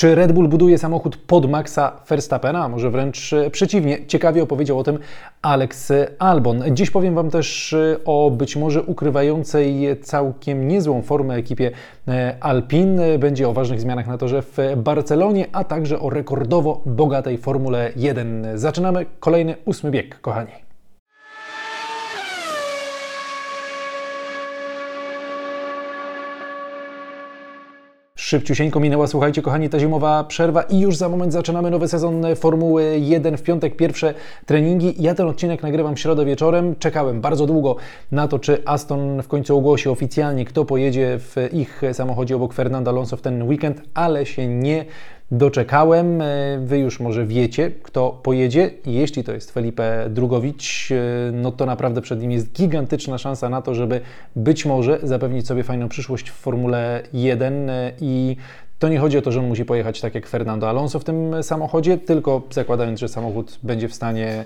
Czy Red Bull buduje samochód pod Maxa Verstappena? Może wręcz e, przeciwnie. Ciekawie opowiedział o tym Alex Albon. Dziś powiem Wam też e, o być może ukrywającej całkiem niezłą formę ekipie e, Alpine. Będzie o ważnych zmianach na torze w Barcelonie, a także o rekordowo bogatej Formule 1. Zaczynamy kolejny ósmy bieg, kochani. Szybciusieńko minęła, słuchajcie, kochani, ta zimowa przerwa i już za moment zaczynamy nowy sezon Formuły 1. W piątek pierwsze treningi. Ja ten odcinek nagrywam w środę wieczorem. Czekałem bardzo długo na to, czy Aston w końcu ogłosi oficjalnie, kto pojedzie w ich samochodzie obok Fernanda Alonso w ten weekend, ale się nie doczekałem. E, wy już może wiecie, kto pojedzie. Jeśli to jest Felipe Drugowicz, e, no to naprawdę przed nim jest gigantyczna szansa na to, żeby być może zapewnić sobie fajną przyszłość w Formule 1 e, i to nie chodzi o to, że on musi pojechać tak jak Fernando Alonso w tym samochodzie, tylko zakładając, że samochód będzie w stanie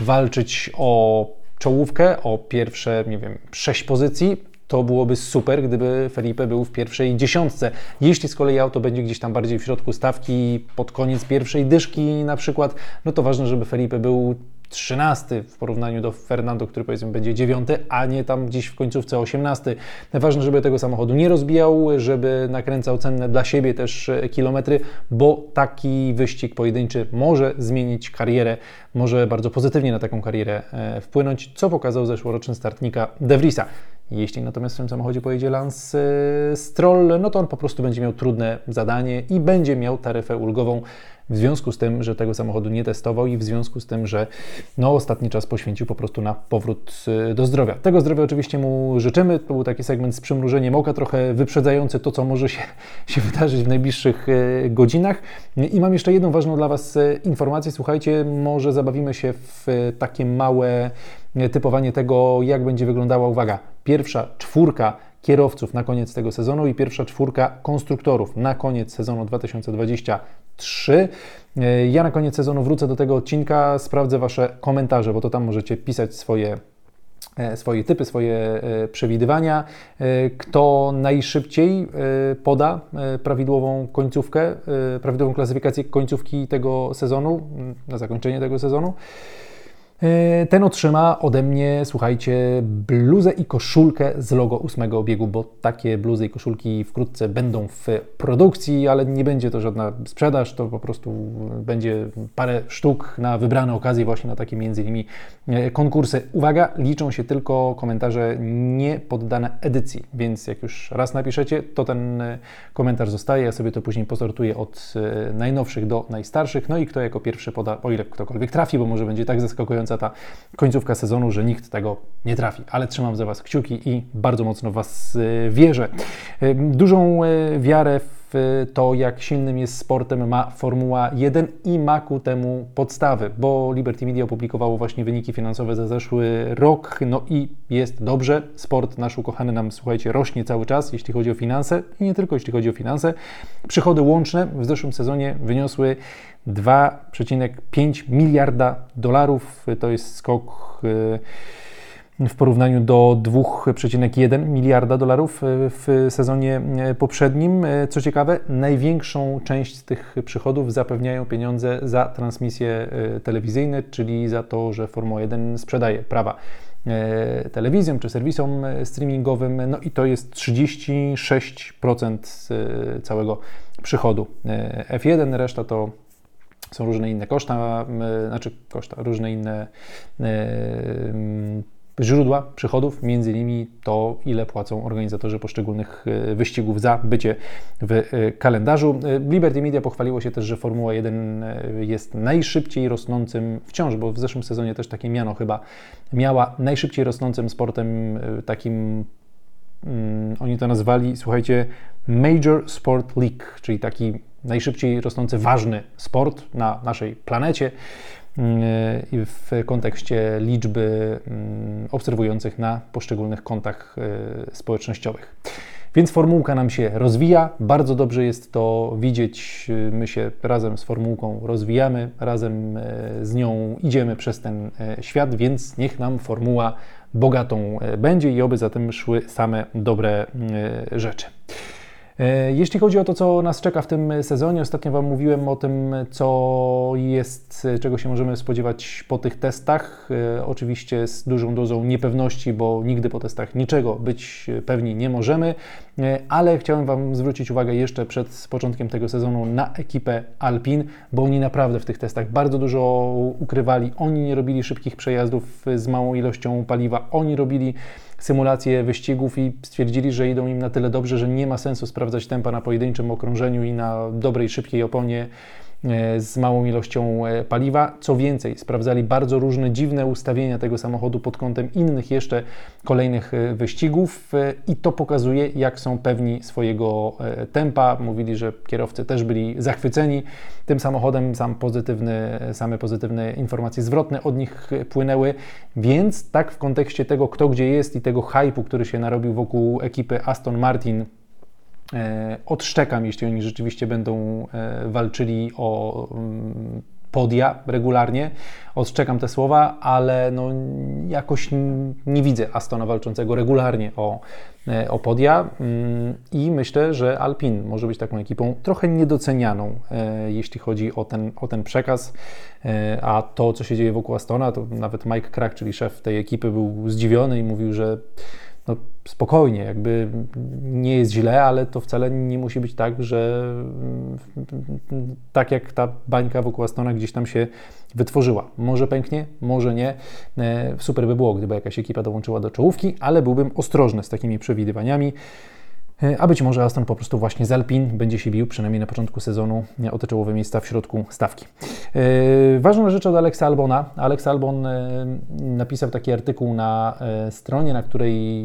walczyć o czołówkę, o pierwsze, nie wiem, sześć pozycji, to byłoby super, gdyby Felipe był w pierwszej dziesiątce. Jeśli z kolei auto będzie gdzieś tam bardziej w środku stawki, pod koniec pierwszej dyszki na przykład, no to ważne, żeby Felipe był 13 w porównaniu do Fernando, który powiedzmy będzie 9, a nie tam gdzieś w końcówce 18. Ważne, żeby tego samochodu nie rozbijał, żeby nakręcał cenne dla siebie też kilometry, bo taki wyścig pojedynczy może zmienić karierę, może bardzo pozytywnie na taką karierę e, wpłynąć, co pokazał zeszłoroczny startnika De Vriesa. Jeśli natomiast w tym samochodzie pojedzie Lance e, Stroll, no to on po prostu będzie miał trudne zadanie i będzie miał taryfę ulgową w związku z tym, że tego samochodu nie testował i w związku z tym, że no, ostatni czas poświęcił po prostu na powrót e, do zdrowia. Tego zdrowia oczywiście mu życzymy. To był taki segment z przymrużeniem oka, trochę wyprzedzający to, co może się, się wydarzyć w najbliższych e, godzinach. I mam jeszcze jedną ważną dla Was informację. Słuchajcie, może zabawimy się w takie małe typowanie tego, jak będzie wyglądała, uwaga, pierwsza czwórka kierowców na koniec tego sezonu i pierwsza czwórka konstruktorów na koniec sezonu 2023. Ja na koniec sezonu wrócę do tego odcinka, sprawdzę Wasze komentarze, bo to tam możecie pisać swoje e, swoje typy, swoje e, przewidywania. E, kto najszybciej poda prawidłową końcówkę, prawidłową klasyfikację końcówki tego sezonu, na zakończenie tego sezonu. E, ten otrzyma ode mnie, słuchajcie, bluzę i koszulkę z logo ósmego biegu, bo takie bluzy i koszulki wkrótce będą w produkcji, ale nie będzie to żadna sprzedaż, to po prostu będzie parę sztuk na wybrane okazje, właśnie na takie między innymi e, konkursy. Uwaga, liczą się tylko komentarze nie poddane edycji, więc jak już raz napiszecie, to ten e, komentarz zostaje, ja sobie to później posortuję od najnowszych do najstarszych, no i kto jako pierwszy poda, o ile ktokolwiek trafi, bo może będzie tak zaskakująca ta końcówka sezonu, że nikt tego nie trafi. Ale trzymam za Was kciuki i bardzo mocno w Was y, wierzę. Y, dużą y, wiarę w to, jak silnym jest sportem, ma Formuła 1 i ma ku temu podstawy, bo Liberty Media opublikowało właśnie wyniki finansowe za zeszły rok, no i jest dobrze. Sport nasz ukochany nam, słuchajcie, rośnie cały czas, jeśli chodzi o finanse i nie tylko jeśli chodzi o finanse. Przychody łączne w zeszłym sezonie wyniosły 2,5 miliarda dolarów. To jest skok y, w porównaniu do 2,1 miliarda dolarów y, w sezonie y, poprzednim. Co ciekawe, największą część z tych przychodów zapewniają pieniądze za transmisje telewizyjne, czyli za to, że Formuła 1 sprzedaje prawa telewizjom czy serwisom streamingowym, no i to jest 36% całego przychodu F1, reszta to są różne inne koszta, znaczy koszta, różne inne źródła przychodów, między innymi to, ile płacą organizatorzy poszczególnych e, wyścigów za bycie w e, kalendarzu. E, Liberty Media pochwaliło się też, że Formuła 1 jest najszybciej rosnącym wciąż, bo w zeszłym sezonie też takie miano chyba miała, najszybciej rosnącym sportem takim mm, oni to nazwali, słuchajcie, Major Sport League, czyli taki najszybciej rosnący ważny sport na naszej planecie w kontekście liczby mm, obserwujących na poszczególnych kontach e, społecznościowych. Więc formułka nam się rozwija. Bardzo dobrze jest to widzieć. My się razem z formułką rozwijamy, razem z nią idziemy przez ten świat, więc niech nam formuła bogatą będzie i oby za tym szły same dobre rzeczy. E, jeśli chodzi o to, co nas czeka w tym sezonie, ostatnio Wam mówiłem o tym, co jest, czego się możemy spodziewać po tych testach. E, oczywiście z dużą dozą niepewności, bo nigdy po testach niczego być pewni nie możemy, e, ale chciałem Wam zwrócić uwagę jeszcze przed początkiem tego sezonu na ekipę Alpin, bo oni naprawdę w tych testach bardzo dużo ukrywali. Oni nie robili szybkich przejazdów z małą ilością paliwa, oni robili symulacje wyścigów i stwierdzili, że idą im na tyle dobrze, że nie ma sensu sprawdzać tempa na pojedynczym okrążeniu i na dobrej, szybkiej oponie z małą ilością e, paliwa. Co więcej, sprawdzali bardzo różne dziwne ustawienia tego samochodu pod kątem innych jeszcze kolejnych e, wyścigów i to pokazuje, jak są pewni swojego tempa. Mówili, że kierowcy też byli zachwyceni tym samochodem, sam pozytywny, same pozytywne informacje zwrotne od nich płynęły, więc tak w kontekście tego, kto gdzie jest i tego hypu, który się narobił wokół ekipy Aston Martin E, odszczekam, jeśli oni rzeczywiście będą e, walczyli o mm, podia regularnie. Odszczekam te słowa, ale no jakoś nie widzę Astona walczącego regularnie o, e, o podia mm, i myślę, że Alpin może być taką ekipą trochę niedocenianą, jeśli chodzi o ten, o ten przekaz, a to, co się dzieje wokół Astona, to nawet Mike Crack, czyli szef tej ekipy, był zdziwiony i mówił, że no, spokojnie, jakby nie jest źle, ale to wcale nie musi być tak, że tak jak ta bańka wokół Astona gdzieś tam się wytworzyła. Może pęknie, może nie. E, super by było, gdyby jakaś ekipa dołączyła do czołówki, ale byłbym ostrożny z takimi przewidywaniami. E, a być może Aston po prostu właśnie z Alpin będzie się bił, przynajmniej na początku sezonu, o te czołowe miejsca w środku stawki. E, ważna rzecz od Alexa Albona. Alex Albon e, napisał taki artykuł na stronie, na której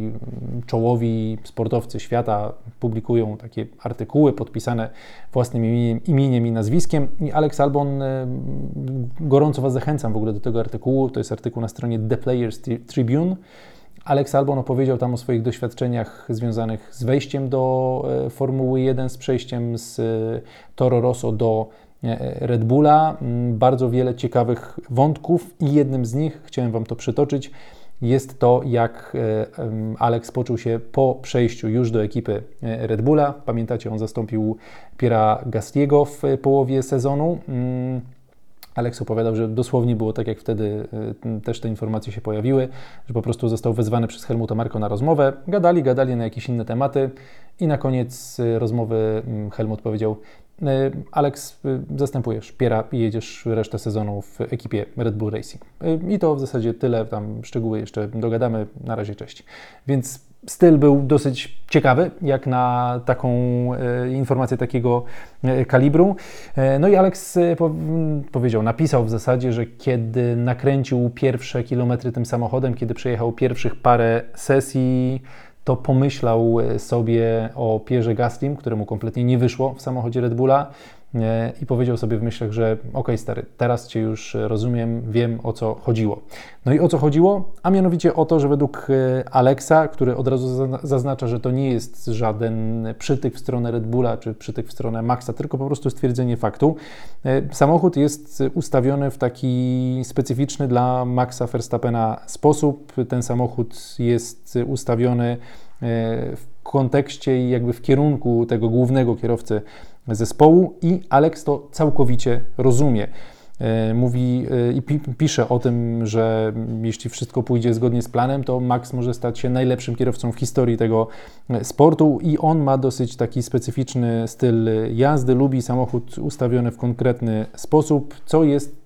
czołowi sportowcy świata publikują takie artykuły podpisane własnym imieniem i nazwiskiem. I Alex Albon, gorąco Was zachęcam w ogóle do tego artykułu. To jest artykuł na stronie The Players Tribune. Alex Albon opowiedział tam o swoich doświadczeniach związanych z wejściem do e, Formuły 1, z przejściem z e, Toro Rosso do e, Red Bulla. Mm, bardzo wiele ciekawych wątków i jednym z nich, chciałem Wam to przytoczyć, jest to, jak Alex poczuł się po przejściu już do ekipy Red Bulla. Pamiętacie, on zastąpił Piera Gastiego w połowie sezonu. Alex opowiadał, że dosłownie było tak, jak wtedy y, też te informacje się pojawiły, że po prostu został wezwany przez Helmuta Marko na rozmowę, gadali, gadali na jakieś inne tematy i na koniec y, rozmowy mm, Helmut powiedział, y, Alex, zastępujesz Piera i jedziesz resztę sezonu w ekipie Red Bull Racing. I to w zasadzie tyle, tam szczegóły jeszcze dogadamy, na razie cześć. Więc styl był dosyć ciekawy, jak na taką e, informację takiego e, kalibru. E, no i Alex po, powiedział, napisał w zasadzie, że kiedy nakręcił pierwsze kilometry tym samochodem, kiedy przejechał pierwszych parę sesji, to pomyślał sobie o Pierze Gaslim, któremu kompletnie nie wyszło w samochodzie Red Bulla i powiedział sobie w myślach, że ok, stary, teraz Cię już rozumiem, wiem o co chodziło. No i o co chodziło? A mianowicie o to, że według e, Alexa, który od razu zaznacza, że to nie jest żaden przytyk w stronę Red Bulla czy przytyk w stronę Maxa, tylko po prostu stwierdzenie faktu. E, samochód jest ustawiony w taki specyficzny dla Maxa Verstappena sposób. Ten samochód jest ustawiony e, w kontekście i jakby w kierunku tego głównego kierowcy zespołu i Alex to całkowicie rozumie. E, mówi e, i pisze o tym, że jeśli wszystko pójdzie zgodnie z planem, to Max może stać się najlepszym kierowcą w historii tego e, sportu i on ma dosyć taki specyficzny styl jazdy, lubi samochód ustawiony w konkretny sposób, co jest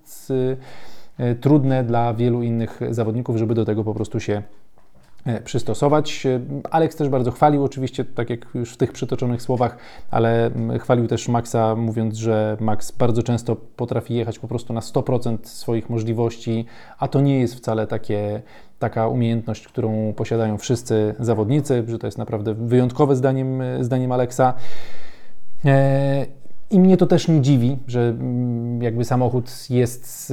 trudne dla wielu innych zawodników, żeby do tego po prostu się przystosować. E, Alex też bardzo chwalił, oczywiście, tak jak już w tych przytoczonych słowach, ale chwalił też Maxa, mówiąc, że Max bardzo często potrafi jechać po prostu na 100% swoich możliwości, a to nie jest wcale takie, taka umiejętność, którą posiadają wszyscy zawodnicy, że to jest naprawdę wyjątkowe zdaniem, zdaniem Alexa. I mnie to też nie dziwi, że mm, jakby samochód jest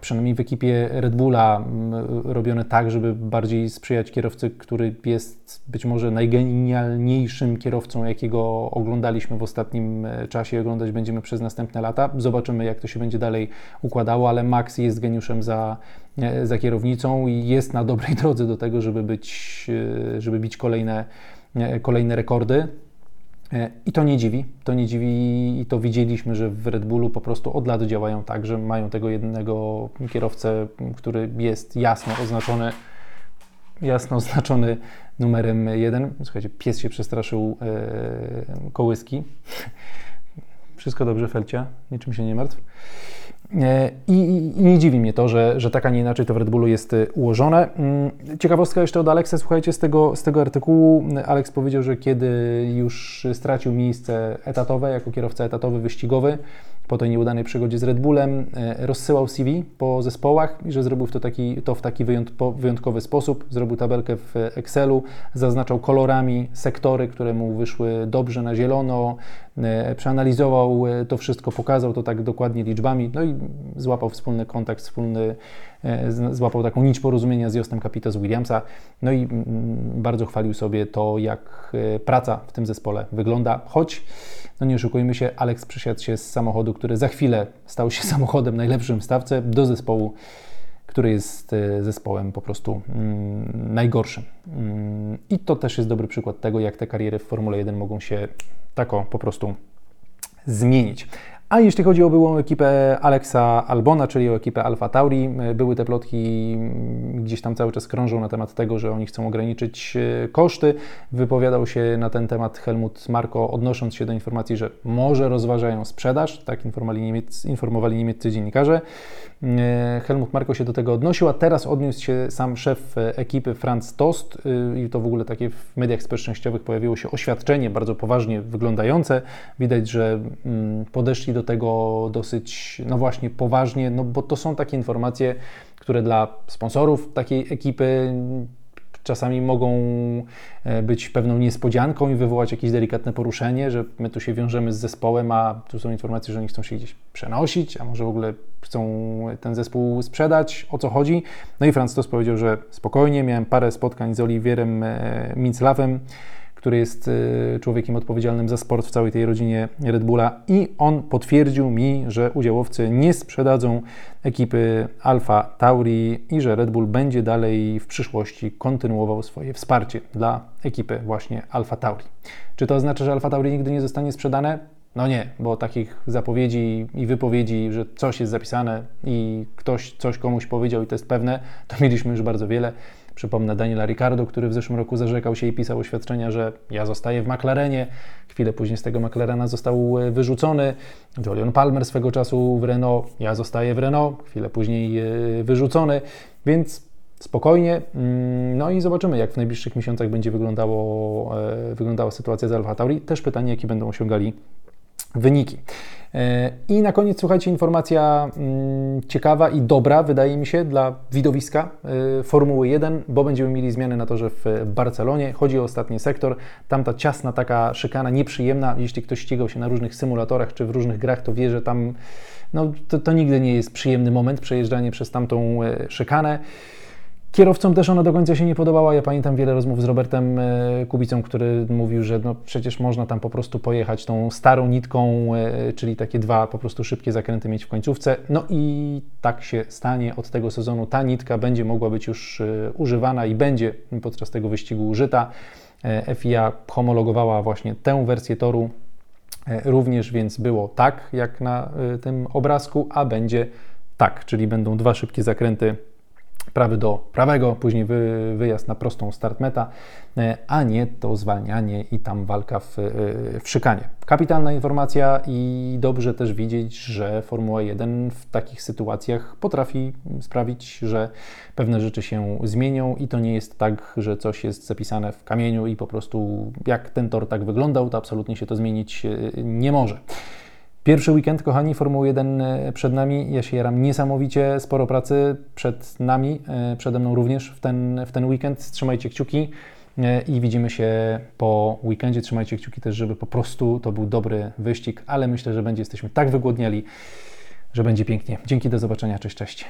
przynajmniej w ekipie Red Bulla mm, robione tak, żeby bardziej sprzyjać kierowcy, który jest być może najgenialniejszym kierowcą, jakiego oglądaliśmy w ostatnim e, czasie, oglądać będziemy przez następne lata. Zobaczymy, jak to się będzie dalej układało, ale Max jest geniuszem za, e, za kierownicą i jest na dobrej drodze do tego, żeby być, e, żeby bić kolejne, kolejne rekordy. E, I to nie dziwi, to nie dziwi i to widzieliśmy, że w Red Bullu po prostu od lat działają tak, że mają tego jednego kierowcę, który jest jasno oznaczony, jasno oznaczony numerem jeden. Słuchajcie, pies się przestraszył e, kołyski. Wszystko dobrze, Felcia, niczym się nie martw. E, I, I, nie dziwi mnie to, że, że tak, a nie inaczej to w Red Bullu jest e, ułożone. Mm, ciekawostka jeszcze od Alexa, słuchajcie, z tego, z tego artykułu. Alex powiedział, że kiedy już stracił miejsce etatowe, jako kierowca etatowy, wyścigowy, po tej nieudanej przygodzie z Red Bullem, e, rozsyłał CV po zespołach i że zrobił to, taki, to w taki wyjątkowy sposób. Zrobił tabelkę w Excelu, zaznaczał kolorami sektory, które mu wyszły dobrze na zielono, przeanalizował e, to wszystko, pokazał to tak dokładnie liczbami, no i złapał wspólny kontakt, wspólny, złapał taką nić porozumienia z Jostem z Williamsa, no i mm, bardzo chwalił sobie to, jak praca w tym zespole wygląda, choć no nie oszukujmy się, Alex przesiadł się z samochodu, który za chwilę stał się samochodem najlepszym w stawce, do zespołu, który jest e, zespołem po prostu mm, najgorszym. Mm, I to też jest dobry przykład tego, jak te kariery w Formule 1 mogą się tako po prostu zmienić. A jeśli chodzi o byłą ekipę Alexa Albona, czyli o ekipę Alfa Tauri, e, były te plotki mm, gdzieś tam cały czas krążą na temat tego, że oni chcą ograniczyć e, koszty. Wypowiadał się na ten temat Helmut Marko, odnosząc się do informacji, że może rozważają sprzedaż, tak informowali, niemiec, informowali niemieccy dziennikarze. E, Helmut Marko się do tego odnosił, a teraz odniósł się sam szef ekipy Franz Tost i to w ogóle takie w mediach społecznościowych pojawiło się oświadczenie bardzo poważnie wyglądające. Widać, że mm, podeszli do do tego dosyć, no właśnie, poważnie, no bo to są takie informacje, które dla sponsorów takiej ekipy czasami mogą e, być pewną niespodzianką i wywołać jakieś delikatne poruszenie, że my tu się wiążemy z zespołem, a tu są informacje, że oni chcą się gdzieś przenosić, a może w ogóle chcą ten zespół sprzedać, o co chodzi. No i Franz Tos powiedział, że spokojnie, miałem parę spotkań z Oliwierem e, Minclawem, który jest y, człowiekiem odpowiedzialnym za sport w całej tej rodzinie Red Bulla i on potwierdził mi, że udziałowcy nie sprzedadzą ekipy Alfa Tauri i że Red Bull będzie dalej w przyszłości kontynuował swoje wsparcie dla ekipy właśnie Alfa Tauri. Czy to oznacza, że Alfa Tauri nigdy nie zostanie sprzedane? No nie, bo takich zapowiedzi i wypowiedzi, że coś jest zapisane i ktoś coś komuś powiedział i to jest pewne, to mieliśmy już bardzo wiele. Przypomnę Daniela Ricardo, który w zeszłym roku zarzekał się i pisał oświadczenia, że ja zostaję w McLarenie. Chwilę później z tego McLarena został e, wyrzucony. Julian Palmer swego czasu w Renault, ja zostaję w Renault. Chwilę później e, wyrzucony. Więc spokojnie. Mm, no i zobaczymy, jak w najbliższych miesiącach będzie wyglądało, e, wyglądała sytuacja z Alfa Tauri. Też pytanie, jakie będą osiągali wyniki. E, I na koniec, słuchajcie, informacja mm, ciekawa i dobra, wydaje mi się, dla widowiska e, Formuły 1, bo będziemy mieli zmiany na torze w Barcelonie. Chodzi o ostatni sektor. Tam ta ciasna taka szykana, nieprzyjemna. Jeśli ktoś ścigał się na różnych symulatorach czy w różnych grach, to wie, że tam no, to, to nigdy nie jest przyjemny moment przejeżdżanie przez tamtą e, szykanę. Kierowcom też ona do końca się nie podobała. Ja pamiętam wiele rozmów z Robertem e, Kubicą, który mówił, że no przecież można tam po prostu pojechać tą starą nitką, e, czyli takie dwa po prostu szybkie zakręty mieć w końcówce. No i tak się stanie od tego sezonu. Ta nitka będzie mogła być już e, używana i będzie podczas tego wyścigu użyta. FIA homologowała właśnie tę wersję toru również, więc było tak, jak na tym obrazku, a będzie tak, czyli będą dwa szybkie zakręty prawy do prawego, później wy, wyjazd na prostą start meta, e, a nie to zwalnianie i tam walka w, e, w szykanie. Kapitalna informacja i dobrze też widzieć, że Formuła 1 w takich sytuacjach potrafi sprawić, że pewne rzeczy się zmienią i to nie jest tak, że coś jest zapisane w kamieniu i po prostu jak ten tor tak wyglądał, to absolutnie się to zmienić e, nie może. Pierwszy weekend, kochani, Formuły 1 e, przed nami. Ja się jaram niesamowicie, sporo pracy przed nami, e, przede mną również w ten, w ten weekend. Trzymajcie kciuki e, i widzimy się po weekendzie. Trzymajcie kciuki też, żeby po prostu to był dobry wyścig, ale myślę, że będzie jesteśmy tak wygłodniali, że będzie pięknie. Dzięki, do zobaczenia, cześć, cześć.